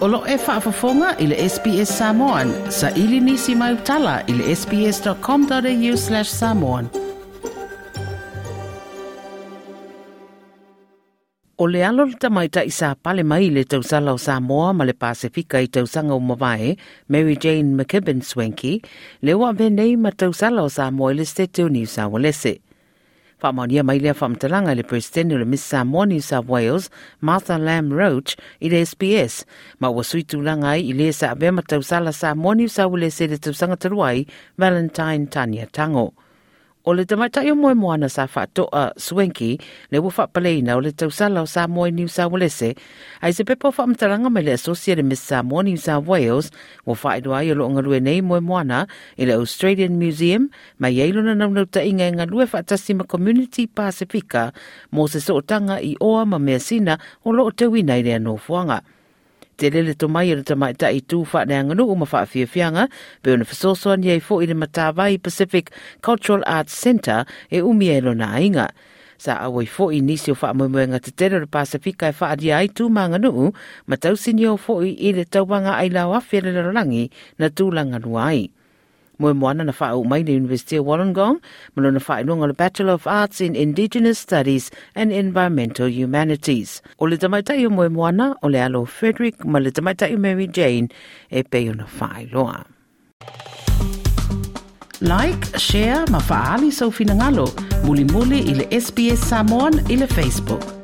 Olo e whaafafonga i le SPS Samoan. Sa ili nisi mai utala i le sps.com.au slash samoan. O le alo le tamaita i sa pale mai le tausala o Samoa ma le Pasifika i tausanga o Mawae, Mary Jane McKibben Swenki, le wa venei ma tausala o Samoa i le State of New South Wales. Whamaunia mai lea whamtalanga le Presidente le Miss Samoa New South Wales, Martha Lamb Roach, i le SPS. Ma ua sui tūlanga ai i lea sa abea ma tausala Samoa New South Wales e le tausanga taruai, Valentine Tania Tango. o le tamaitai o moe moana sa whaatoa Swenki le ua whapaleina o le tausala o Samoa i ni South Wales e ai se pepo whaamtaranga me le Associated Miss Samoa ni South Wales wa whaedua i alo ngalue nei moe moana i le Australian Museum ma yeilo na naunauta inga i ngalue whaatasi ma Community Pacifica mo se sootanga i oa ma mea sina o loo te wina i rea nofuanga. Mm te lele to mai ele tamai ta i tū whaane anganu o mawha a whiawhianga, pe ona whasosoan iei fo i le matāwai Pacific Cultural Arts Centre e umi e lona inga. Sa awai fo i nisi o wha mwemwe nga te tere Pasifika e wha ai tū mga nuu, ma tau sini o fo i i le tauanga ai lau a le rangi na tūlanga nuai. ai. Mui moana na whaau mai ni University of Wollongong, mano na whainunga le Bachelor of Arts in Indigenous Studies and Environmental Humanities. O le tamaitaio mui moana o le alo Frederick ma le tamaitaio Mary Jane e peo na whaailoa. Like, share, ma faali sau finangalo, muli muli ile SBS Samoan ile Facebook.